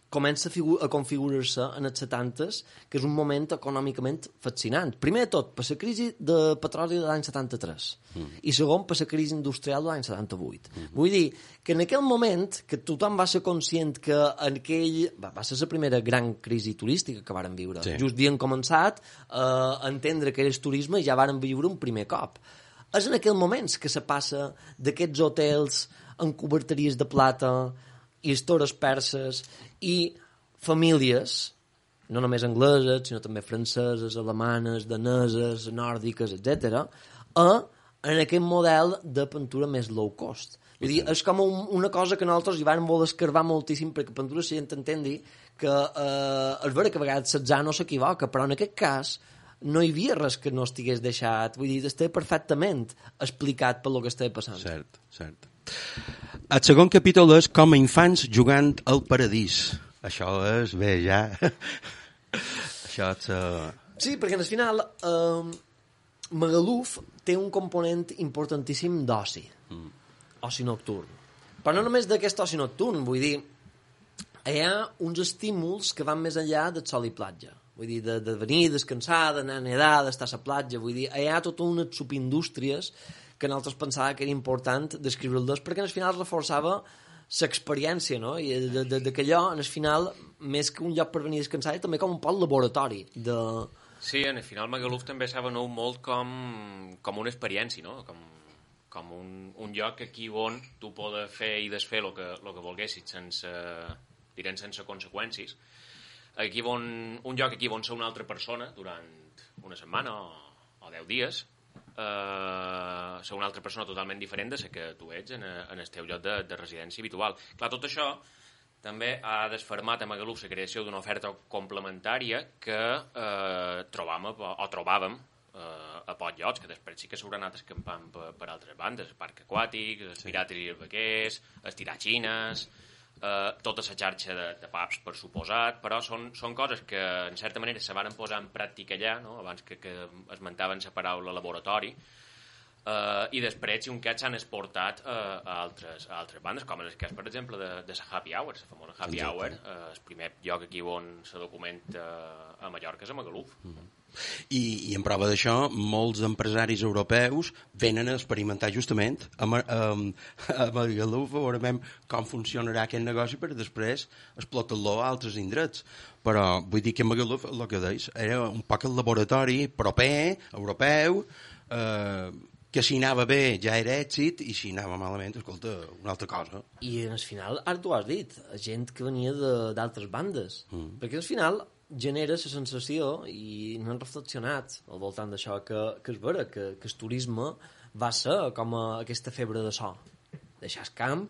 comença a, a configurar-se en els 70s, que és un moment econòmicament fascinant. Primer de tot, per la crisi de petroli de l'any 73, mm. i segon, per la crisi industrial de l'any 78. Mm. Vull dir que en aquell moment, que tothom va ser conscient que en aquell... Va, va ser la primera gran crisi turística que varen viure. Sí. Just havien començat eh, a entendre que era el turisme i ja varen viure un primer cop. És en aquells moments que se passa d'aquests hotels amb coberteries de plata, històries perses i famílies, no només angleses, sinó també franceses, alemanes, daneses, nòrdiques, etc, a en aquest model de pintura més low cost. Vull dir, és com un, una cosa que nosaltres hi vam voler escarbar moltíssim perquè pintura la gent entendi que eh, és vera que a vegades l'atzar no s'equivoca, però en aquest cas no hi havia res que no estigués deixat. Vull dir, estava perfectament explicat per lo que estava passant. Cert, cert. El segon capítol és com a infants jugant al paradís. Això és bé, ja. Això és... Uh... Sí, perquè al final uh, Magaluf té un component importantíssim d'oci. Mm. Oci nocturn. Però no només d'aquest oci nocturn, vull dir, hi ha uns estímuls que van més enllà del sol i platja. Vull dir, de, de venir, descansar, d'anar a nedar, d'estar a la platja. Vull dir, hi ha tota una subindústries que nosaltres pensàvem que era important descriure-los perquè al final reforçava l'experiència, no? I de, de, de que allò, en el final, més que un lloc per venir a descansar, també com un poc laboratori de... Sí, en el final Magaluf també s'ha venut molt com, com una experiència, no? Com, com un, un lloc aquí on tu podes fer i desfer el que, lo que volguessis sense, direm, sense conseqüències. Aquí on, un lloc aquí on ser una altra persona durant una setmana o, o deu dies eh, ser una altra persona totalment diferent de la que tu ets en, en el teu lloc de, de residència habitual. Clar, tot això també ha desfermat a Magaluf la creació d'una oferta complementària que eh, trobàvem, o trobàvem eh, a pocs llocs, que després sí que s'hauran anat escampant per, per altres bandes, el parc aquàtic, els pirates i els vaquers, els tiratxines, eh, tota la xarxa de, de pubs, per suposat, però són, són coses que, en certa manera, se van posar en pràctica allà, no? abans que, que esmentaven la paraula laboratori, eh, i després, cat s'han exportat eh, a, altres, a altres bandes, com en el cas, per exemple, de, de la Happy Hour, la famosa Happy Exacte. Hour, eh, el primer lloc aquí on se documenta a Mallorca és a Magaluf. Mm -hmm. I, i en prova d'això, molts empresaris europeus venen a experimentar justament a, a, a Magaluf a veure com funcionarà aquest negoci per després explotar-lo a altres indrets. Però vull dir que Magaluf, el que deis, era un poc el laboratori proper, europeu, eh, que si anava bé ja era èxit i si anava malament, escolta, una altra cosa. I en el final, ara tu has dit, gent que venia d'altres bandes. Mm. Perquè al final genera la sensació, i no han reflexionat al voltant d'això, que, que és vera, que, que el turisme va ser com a aquesta febre de so. Deixar el camp,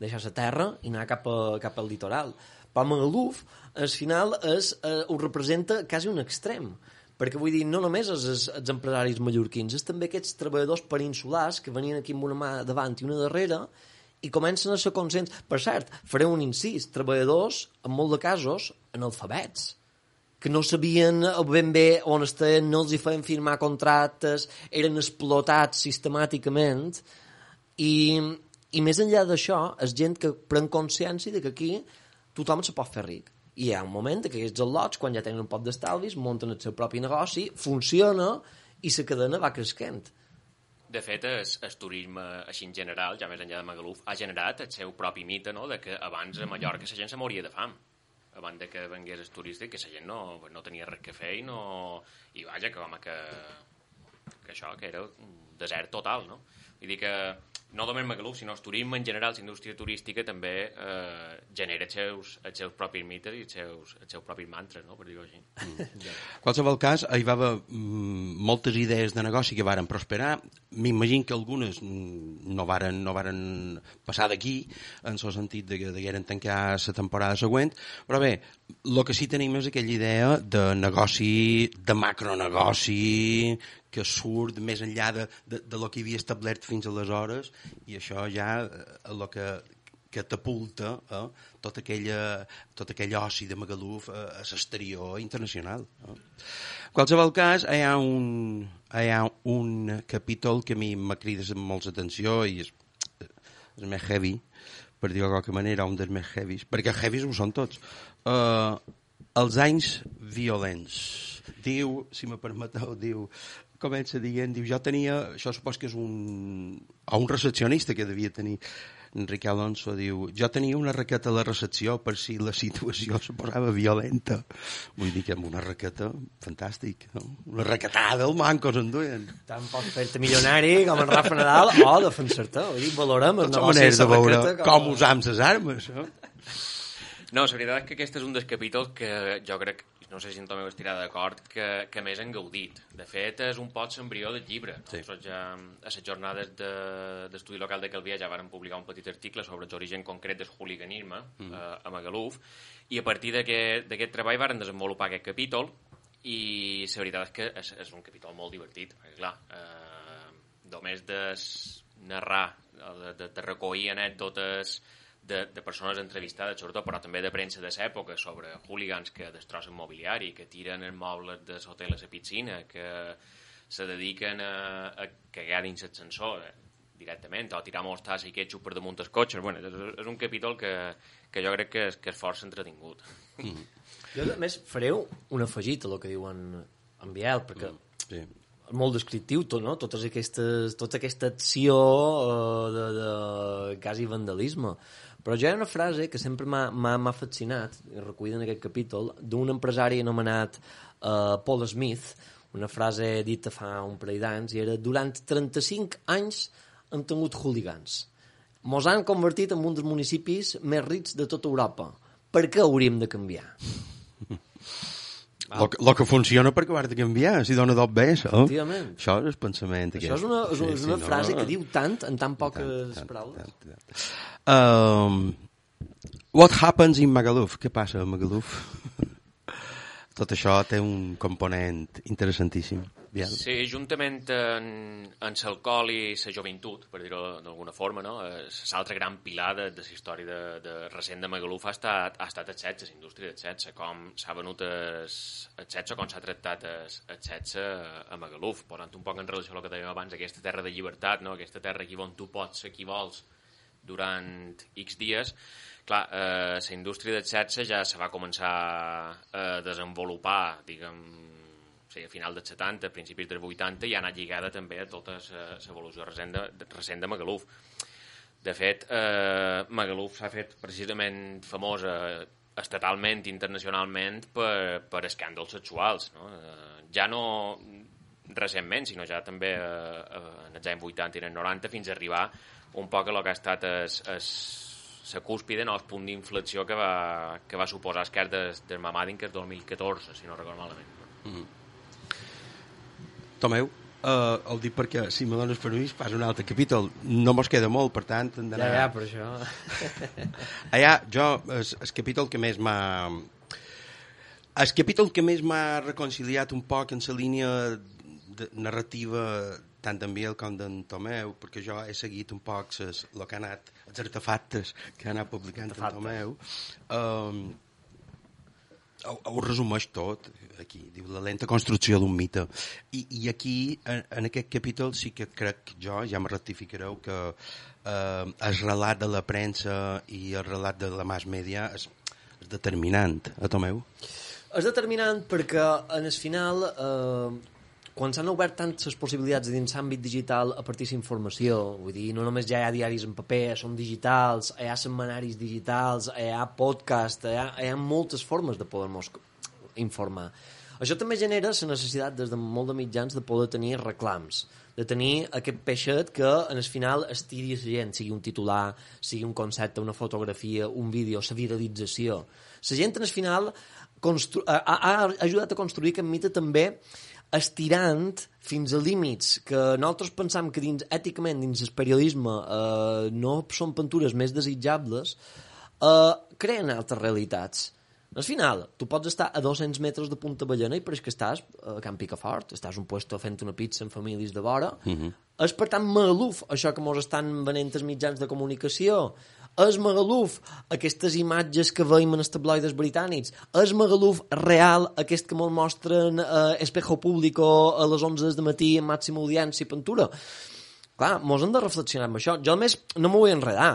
deixar la terra i anar cap, a, cap al litoral. Però Magaluf, al final, és, eh, ho representa quasi un extrem. Perquè vull dir, no només els, els, empresaris mallorquins, és també aquests treballadors peninsulars que venien aquí amb una mà davant i una darrere i comencen a ser conscients. Per cert, faré un incís, treballadors, en molt de casos, analfabets que no sabien ben bé on estaven, no els hi feien firmar contractes, eren explotats sistemàticament i, i més enllà d'això, és gent que pren consciència de que aquí tothom se pot fer ric. I hi ha un moment que aquests al·lots, quan ja tenen un poc d'estalvis, munten el seu propi negoci, funciona i la cadena va creixent. De fet, el, el turisme, així en general, ja més enllà de Magaluf, ha generat el seu propi mite, no?, de que abans a Mallorca la gent se moria de fam abans de que vengués el turista que la gent no, no tenia res que fer i no... I vaja, que home, que, que això, que era un desert total, no? Vull dir que no només Magaluf, sinó el turisme en general, la indústria turística també eh, genera els seus, els seus propis mites i els seus, els seus propis mantres, no? per dir-ho així. Mm. En qualsevol cas, hi va haver mm, moltes idees de negoci que varen prosperar. M'imagino que algunes mm, no varen, no varen passar d'aquí, en el sentit de que degueren tancar la temporada següent, però bé, el que sí tenim és aquella idea de negoci, de macronegoci, que surt més enllà de, de, de lo que havia establert fins aleshores i això ja eh, el que catapulta eh, tot, aquella, tot aquell oci de Magaluf eh, a l'exterior internacional. Eh. En qualsevol cas, hi ha un, hi ha un capítol que a mi m'ha cridat molta atenció i és, és més heavy, per dir-ho qualque manera, un dels més heavies, perquè heavies ho són tots. Uh, els anys violents. Diu, si me permeteu, diu, comença dient, diu, jo tenia, això supos que és un, o un recepcionista que devia tenir, Enrique Alonso diu, jo tenia una raqueta a la recepció per si la situació se posava violenta. Vull dir que amb una raqueta, fantàstic, no? Una raquetada, el manco s'enduien. Tant pot fer-te milionari com en Rafa Nadal o defensar-te. Vull dir, valorem el Tota negoci manera de veure raqueta com, com usam les armes. No? No, la veritat és que aquest és un dels capítols que jo crec, no sé si en Tomeu estirà d'acord, que, que més han gaudit. De fet, és un pot l'embrió del llibre. Sí. Nosaltres ja a les jornades de- d'estudi de, local de Calvià ja varen publicar un petit article sobre l'origen concret del hooliganisme mm. eh, a Magaluf, i a partir d'aquest treball varen desenvolupar aquest capítol, i la veritat és que és, és un capítol molt divertit, perquè clar, eh, només de narrar, de, de, de recollir anècdotes de, de persones entrevistades, sobretot, però també de premsa de l'època, sobre hooligans que destrossen mobiliari, que tiren els mobles de l'hotel a la piscina, que se dediquen a, a cagar dins l'ascensor eh, directament, o tirar mostassa i ketchup per damunt els cotxes. Bueno, és, és un capítol que, que jo crec que és, que és força entretingut. Mm. Jo, a més, fareu un afegit a el que diuen en Biel, perquè sí. Molt descriptiu tot, no? Totes aquestes, tota aquesta acció uh, de, de quasi vandalisme. Però ja hi ha una frase que sempre m'ha- fascinat, i recollida en aquest capítol, d'un empresari anomenat uh, Paul Smith, una frase dita fa un parell d'anys, i era durant 35 anys hem tingut hooligans. Mos han convertit en un dels municipis més rics de tota Europa. Per què hauríem de canviar? Lo, que- funciona per acabar de canviar, si dona dos bé, això. Efectivament. Això és el pensament. Això és una, és una, és una frase que diu tant en tan poques paraules. Um, what happens in Magaluf? Què passa a Magaluf? Tot això té un component interessantíssim. Biel. Sí, juntament en, en l'alcohol i la joventut, per dir-ho d'alguna forma, no? Eh, l'altre gran pilar de, de la història de, de recent de Magaluf ha estat, ha estat el sexe, la indústria del sexe, com s'ha venut el, sexe, com s'ha tractat el, sexe a Magaluf, posant un poc en relació amb el que dèiem abans, aquesta terra de llibertat, no? aquesta terra aquí on tu pots ser qui vols durant X dies, clar, eh, la indústria del sexe ja se va començar a desenvolupar, diguem, sigui, a final dels 70, principis dels 80, i ha anat lligada també a tota l'evolució recent, de, recent de Magaluf. De fet, eh, Magaluf s'ha fet precisament famosa estatalment, internacionalment, per, per escàndols sexuals. No? Eh, ja no recentment, sinó ja també eh, eh, en els anys 80 i en els 90, fins a arribar un poc a el que ha estat es, es, la cúspide, no, el punt d'inflexió que va, que va suposar esquerra des, des Mamadin, que és 2014, si no recordo malament. Mm -hmm. Tomeu, Uh, el dic perquè, si me dones permís, pas un altre capítol. No mos queda molt, per tant, hem d'anar... Ja, ja, per això... Allà, jo, el, el capítol que més m'ha... El capítol que més m'ha reconciliat un poc en la línia de narrativa tant d'en Biel com d'en Tomeu, perquè jo he seguit un poc ses, el que ha anat, els artefactes que ha anat publicant en Tomeu. Um, ho, resumeix tot aquí, diu la lenta construcció d'un mite. I, i aquí en, en aquest capítol sí que crec jo, ja me rectificareu que eh, el relat de la premsa i el relat de la mass media és, és determinant, a Tomeu És determinant perquè en el final eh, quan s'han obert tantes possibilitats dins l'àmbit digital a partir d'informació, vull dir, no només ja hi ha diaris en paper, són digitals, hi ha setmanaris digitals, hi ha podcast, hi ha, hi ha moltes formes de poder-nos informar. Això també genera la necessitat des de molt de mitjans de poder tenir reclams, de tenir aquest peixet que en el final estiri la gent, sigui un titular, sigui un concepte, una fotografia, un vídeo, la viralització. La gent en el final ha, ha ajudat a construir aquest mite també estirant fins a límits que nosaltres pensam que dins, èticament dins el periodisme eh, no són pintures més desitjables, eh, creen altres realitats. Al final, tu pots estar a 200 metres de Punta Ballena i pareix que estàs a Camp Picafort, estàs un puesto fent una pizza amb famílies de vora. Mm -hmm. És, per tant, magaluf això que mos estan venent els mitjans de comunicació. És Magaluf aquestes imatges que veiem en els tabloides britànics. És Magaluf real aquest que mos mostren a eh, Espejo Público a les 11 de matí en màxima audiència i pintura. Clar, mos hem de reflexionar amb això. Jo, més, no m'ho vull enredar,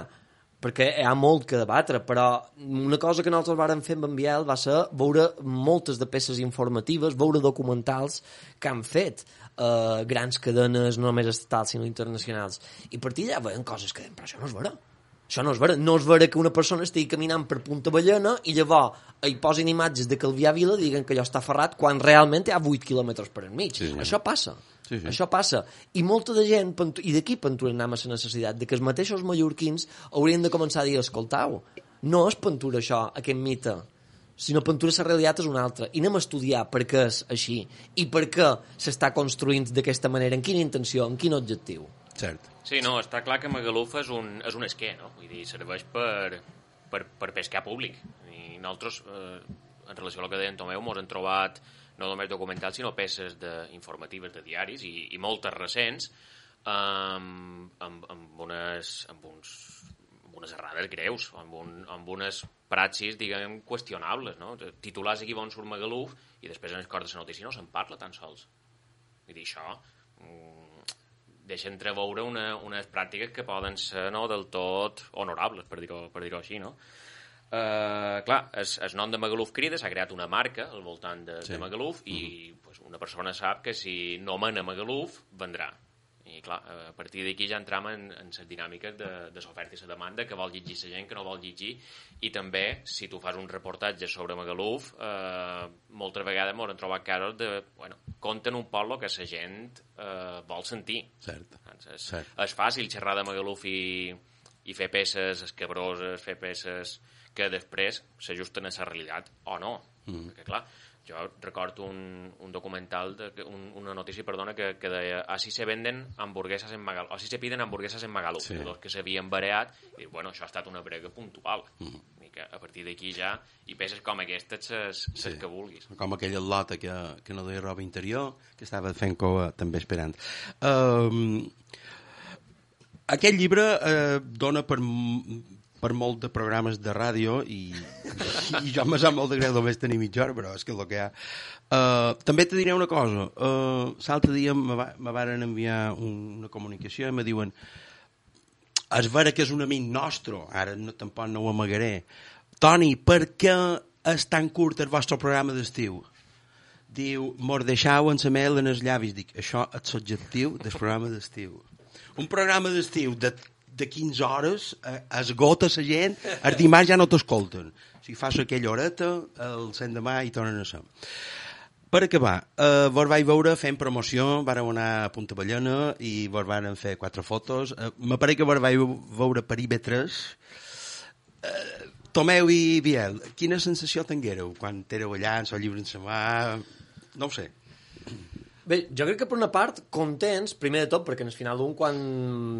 perquè hi ha molt que debatre, però una cosa que nosaltres vàrem fer amb en Biel va ser veure moltes de peces informatives, veure documentals que han fet eh, grans cadenes, no només estatals, sinó internacionals. I a partir d'allà veiem coses que però això no és vera. Això no és vera. No és vera que una persona estigui caminant per Punta Ballena i llavors hi posin imatges de Calvià Vila diguen que allò està ferrat quan realment hi ha 8 quilòmetres per enmig. Sí, sí. Això passa. Sí, sí. Això passa. I molta de gent, i d'aquí penturem amb la necessitat de que els mateixos mallorquins haurien de començar a dir, escoltau, no és pintura això, aquest mite, sinó pintura la realitat és una altra. I anem a estudiar per què és així i per què s'està construint d'aquesta manera, en quina intenció, en quin objectiu. Cert. Sí, no, està clar que Magaluf és un, és un esquer, no? Vull dir, serveix per, per, per pescar públic. I nosaltres, eh, en relació a el que deia en Tomeu, mos hem trobat no només documentals, sinó peces de, informatives de diaris i, i moltes recents amb, amb, amb, unes, amb, uns, amb unes errades greus, amb, un, amb unes praxis, diguem, qüestionables, no? Titulars aquí on surt Magaluf i després en les cordes de notícia no se'n parla tan sols. Vull dir, això mm, deixa entreveure una, unes pràctiques que poden ser no del tot honorables, per dir-ho per dir així, no? Uh, clar, es, es nom de Magaluf crida, s'ha creat una marca al voltant de, Sí. de Magaluf i pues, una persona sap que si no mena Magaluf, vendrà. I clar, eh, a partir d'aquí ja entram en, en les dinàmiques de, de l'oferta i la demanda, que vol llegir la gent, que no vol llegir, i també, si tu fas un reportatge sobre Magaluf, eh, moltes vegades m'ho han trobat casos de, bueno, conten un poc el que la gent eh, vol sentir. Cert. Doncs és, Cert. és fàcil xerrar de Magaluf i, i fer peces escabroses, fer peces que després s'ajusten a la realitat o no. Mm. Perquè, clar, jo recordo un, un documental, de, un, una notícia, perdona, que, que deia así se venden hamburguesas en Magaluf, así se piden hamburguesas en Magaluf, Sí. dos que s'havien bareat, i bueno, això ha estat una brega puntual. Mm. I que a partir d'aquí ja, i peces com aquestes, ses, ses Sí. que vulguis. com aquella lota que, que no deia roba interior, que estava fent cova també esperant. Um, aquest llibre eh, dona per, per molt de programes de ràdio i, i jo me sap molt de greu només tenir mitja hora, però és que el que hi ha. Uh, també te diré una cosa. Uh, L'altre dia me, va, me varen enviar un, una comunicació i me diuen és vera que és un amic nostre, ara no, tampoc no ho amagaré. Toni, per què és tan curt el vostre programa d'estiu? Diu, mos deixau en la mel en els llavis. Dic, això és l'objectiu del programa d'estiu. Un programa d'estiu de, de 15 hores eh, esgota la gent, els dimarts ja no t'escolten. Si fas aquella horeta, el l'endemà i tornen a ser. Per acabar, eh, vos vaig veure fent promoció, vàrem anar a Punta Ballena i vos varen fer quatre fotos. Eh, M'apareix que vos vaig veure per IB3. Eh, Tomeu i Biel, quina sensació tinguéreu quan éreu allà, en el llibre en sa mà? No ho sé. Bé, jo crec que per una part contents, primer de tot, perquè al final un quan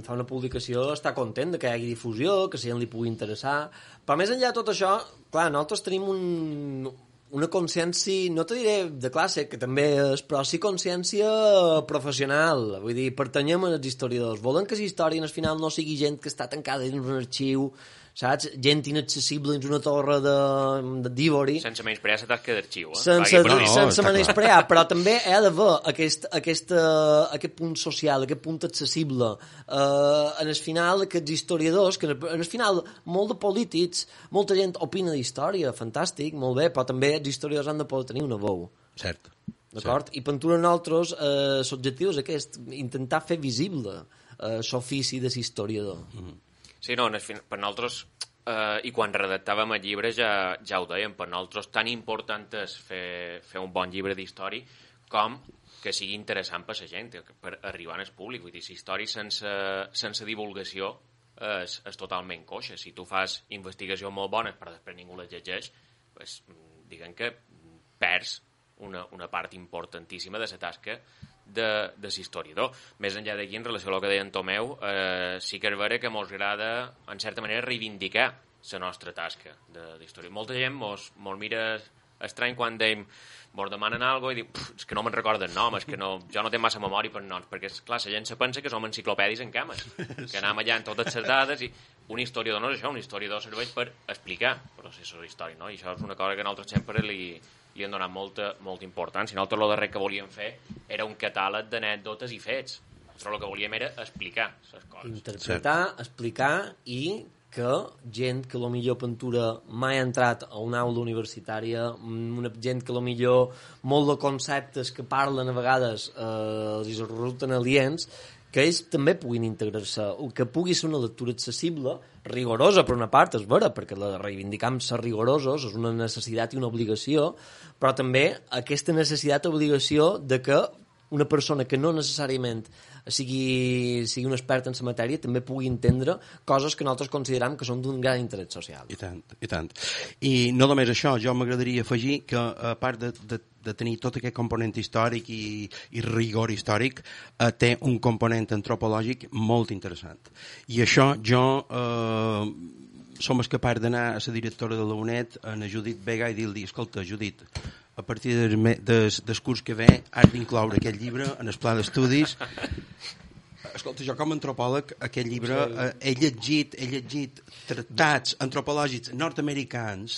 fa una publicació està content de que hi hagi difusió, que si a li pugui interessar, però més enllà de tot això, clar, nosaltres tenim un, una consciència, no te diré de classe, que també és, però sí consciència professional. Vull dir, pertanyem als historiadors. Volem que la història al final no sigui gent que està tancada dins un arxiu, saps? Gent inaccessible dins una torre de, de d'Ivory. Sense menysprear la tasca d'arxiu, eh? Sense, no, dir. sense menysprear, però també hi ha d'haver aquest, aquest, uh, aquest punt social, aquest punt accessible. Uh, en el final, aquests historiadors, que en el final molt de polítics, molta gent opina d'història, fantàstic, molt bé, però també els historiadors han de poder tenir una veu. Cert. D'acord? I per a nosaltres, eh, l'objectiu és aquest, intentar fer visible eh, l'ofici de l'historiador. Mm -hmm. Sí, no, per nosaltres, eh, i quan redactàvem el llibre ja, ja ho dèiem, per nosaltres tan important és fer, fer un bon llibre d'història com que sigui interessant per la gent, per arribar al públic. Vull dir, la història sense, sense divulgació és, és totalment coixa. Si tu fas investigació molt bona però després ningú la llegeix, pues, diguem que perds una, una part importantíssima de la tasca de, de l'historiador. Més enllà d'aquí, en relació a el que deia en Tomeu, eh, sí que és vera que mos agrada, en certa manera, reivindicar la nostra tasca de- d'història. Molta gent mos, mos mira estrany quan deim mos demanen alguna i diu, "Pff, és que no me'n recordo el nom, és que no, jo no tenc massa memòria per noms, perquè, clar, la gent se pensa que som enciclopèdies en cames, que anem allà amb totes les dades i un historiador no és això, un historiador serveix per explicar processos històrics, no? I això és una cosa que nosaltres sempre li, li hem donat molta, molta importància. Nosaltres el darrer que volíem fer era un catàleg d'anècdotes i fets. Nosaltres el que volíem era explicar les coses. interpretar, explicar i que gent que millor pintura mai ha entrat a una aula universitària, mm, una gent que millor molt de conceptes que parlen a vegades eh, els resulten aliens, que ells també puguin integrar-se, o que pugui ser una lectura accessible, rigorosa per una part, és vera, perquè la reivindicam ser rigorosos és una necessitat i una obligació, però també aquesta necessitat i obligació de que una persona que no necessàriament sigui, sigui un expert en la matèria també pugui entendre coses que nosaltres consideram que són d'un gran interès social. I tant, i tant. I no només això, jo m'agradaria afegir que a part de, de, de tenir tot aquest component històric i, i rigor històric, eh, té un component antropològic molt interessant. I això jo eh, som capaç d'anar a la directora de la UNED, a la Judit Vega, i dir-li, escolta, Judit, a partir del, des, del curs que ve has d'incloure aquest llibre en el pla d'estudis. Escolta, jo com a antropòleg, aquest llibre eh, he llegit, he llegit tractats antropològics nord-americans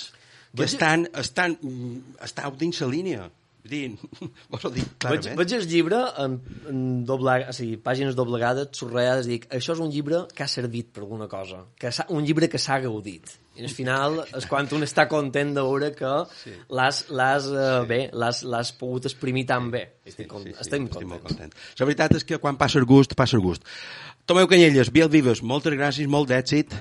que Vaig- estan, estan, mm, estan dins la línia. Vull dir, vos ho dic Veig, clarament. veig el llibre en, en doble, o sigui, pàgines doblegades, subratllades, dic, això és un llibre que ha servit per alguna cosa, que un llibre que s'ha gaudit. I al final és quan un està content de veure que sí. l'has, eh, bé, l'has, l'has pogut exprimir tan bé. Estic, sí, sí, estem estic contents. molt content. La veritat és que quan passa el gust, passa el gust. Tomeu Canyelles, Biel Vives, moltes gràcies, molt d'èxit.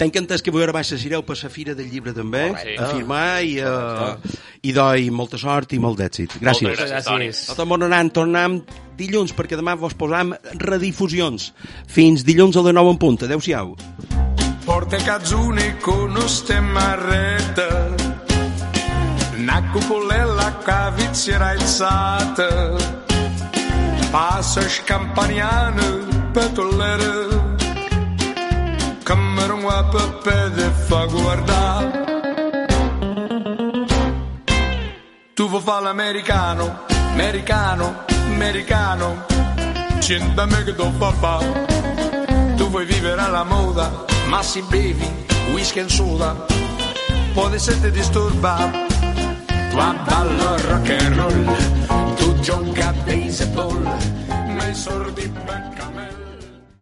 Tenc entès que avui ara baix sereu per la Fira del Llibre també, Sí. a firmar i, uh, i doi molta sort i molt d'èxit. Gràcies. Moltes gràcies, Toni. Nosaltres anant, tornem dilluns, perquè demà vos posam redifusions. Fins dilluns a les 9 en punt. Adéu-siau. Porte cazzuni con ste marrette Una cupolella cavizziera alzata Passa scampaniane petollere Come un guapo per fa guardare. Tu vuoi fare l'americano, americano, americano. Sentami che do papà Tu vuoi vivere alla moda, ma si bevi whisky e soda. Può essere disturba Tu ballo rock and roll. Tu gioca baseball Ma i sordi beccamel